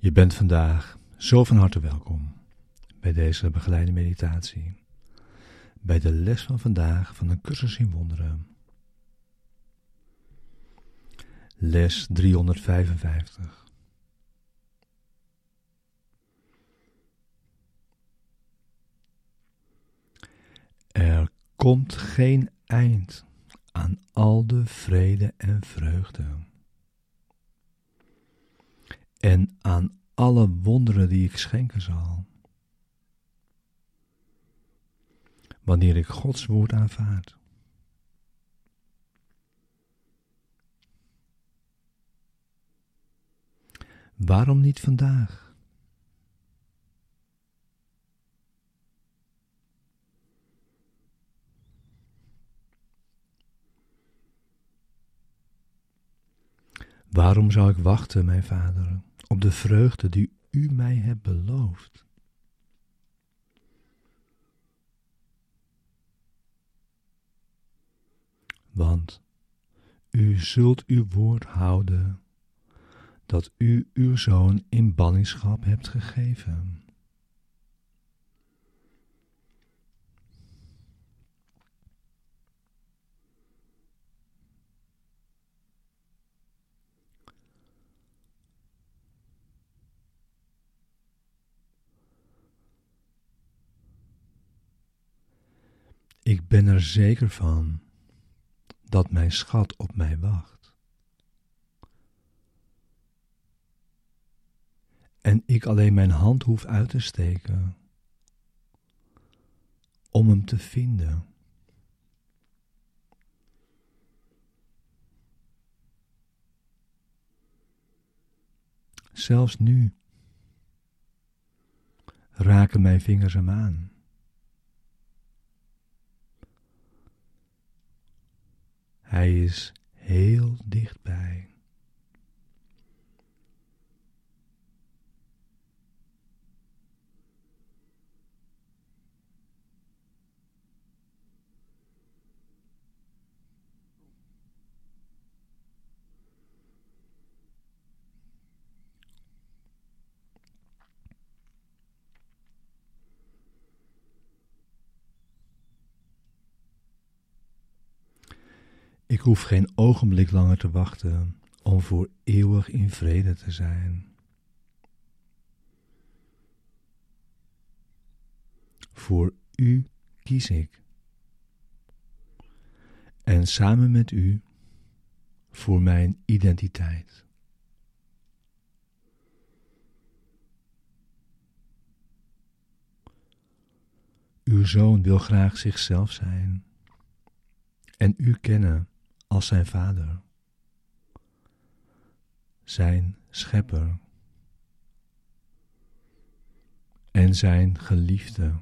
Je bent vandaag zo van harte welkom bij deze begeleide meditatie, bij de les van vandaag van een cursus in wonderen. Les 355. Er komt geen eind aan al de vrede en vreugde en aan alle wonderen die ik schenken zal. Wanneer ik Gods woord aanvaard. Waarom niet vandaag? Waarom zou ik wachten, mijn vader, op de vreugde die u mij hebt beloofd? Want u zult uw woord houden dat u uw zoon in ballingschap hebt gegeven. Ik ben er zeker van dat mijn schat op mij wacht. En ik alleen mijn hand hoef uit te steken om hem te vinden. Zelfs nu raken mijn vingers hem aan. Hij is heel dichtbij. Ik hoef geen ogenblik langer te wachten om voor eeuwig in vrede te zijn. Voor u kies ik. En samen met u voor mijn identiteit. Uw zoon wil graag zichzelf zijn en u kennen als zijn vader, zijn schepper en zijn geliefde.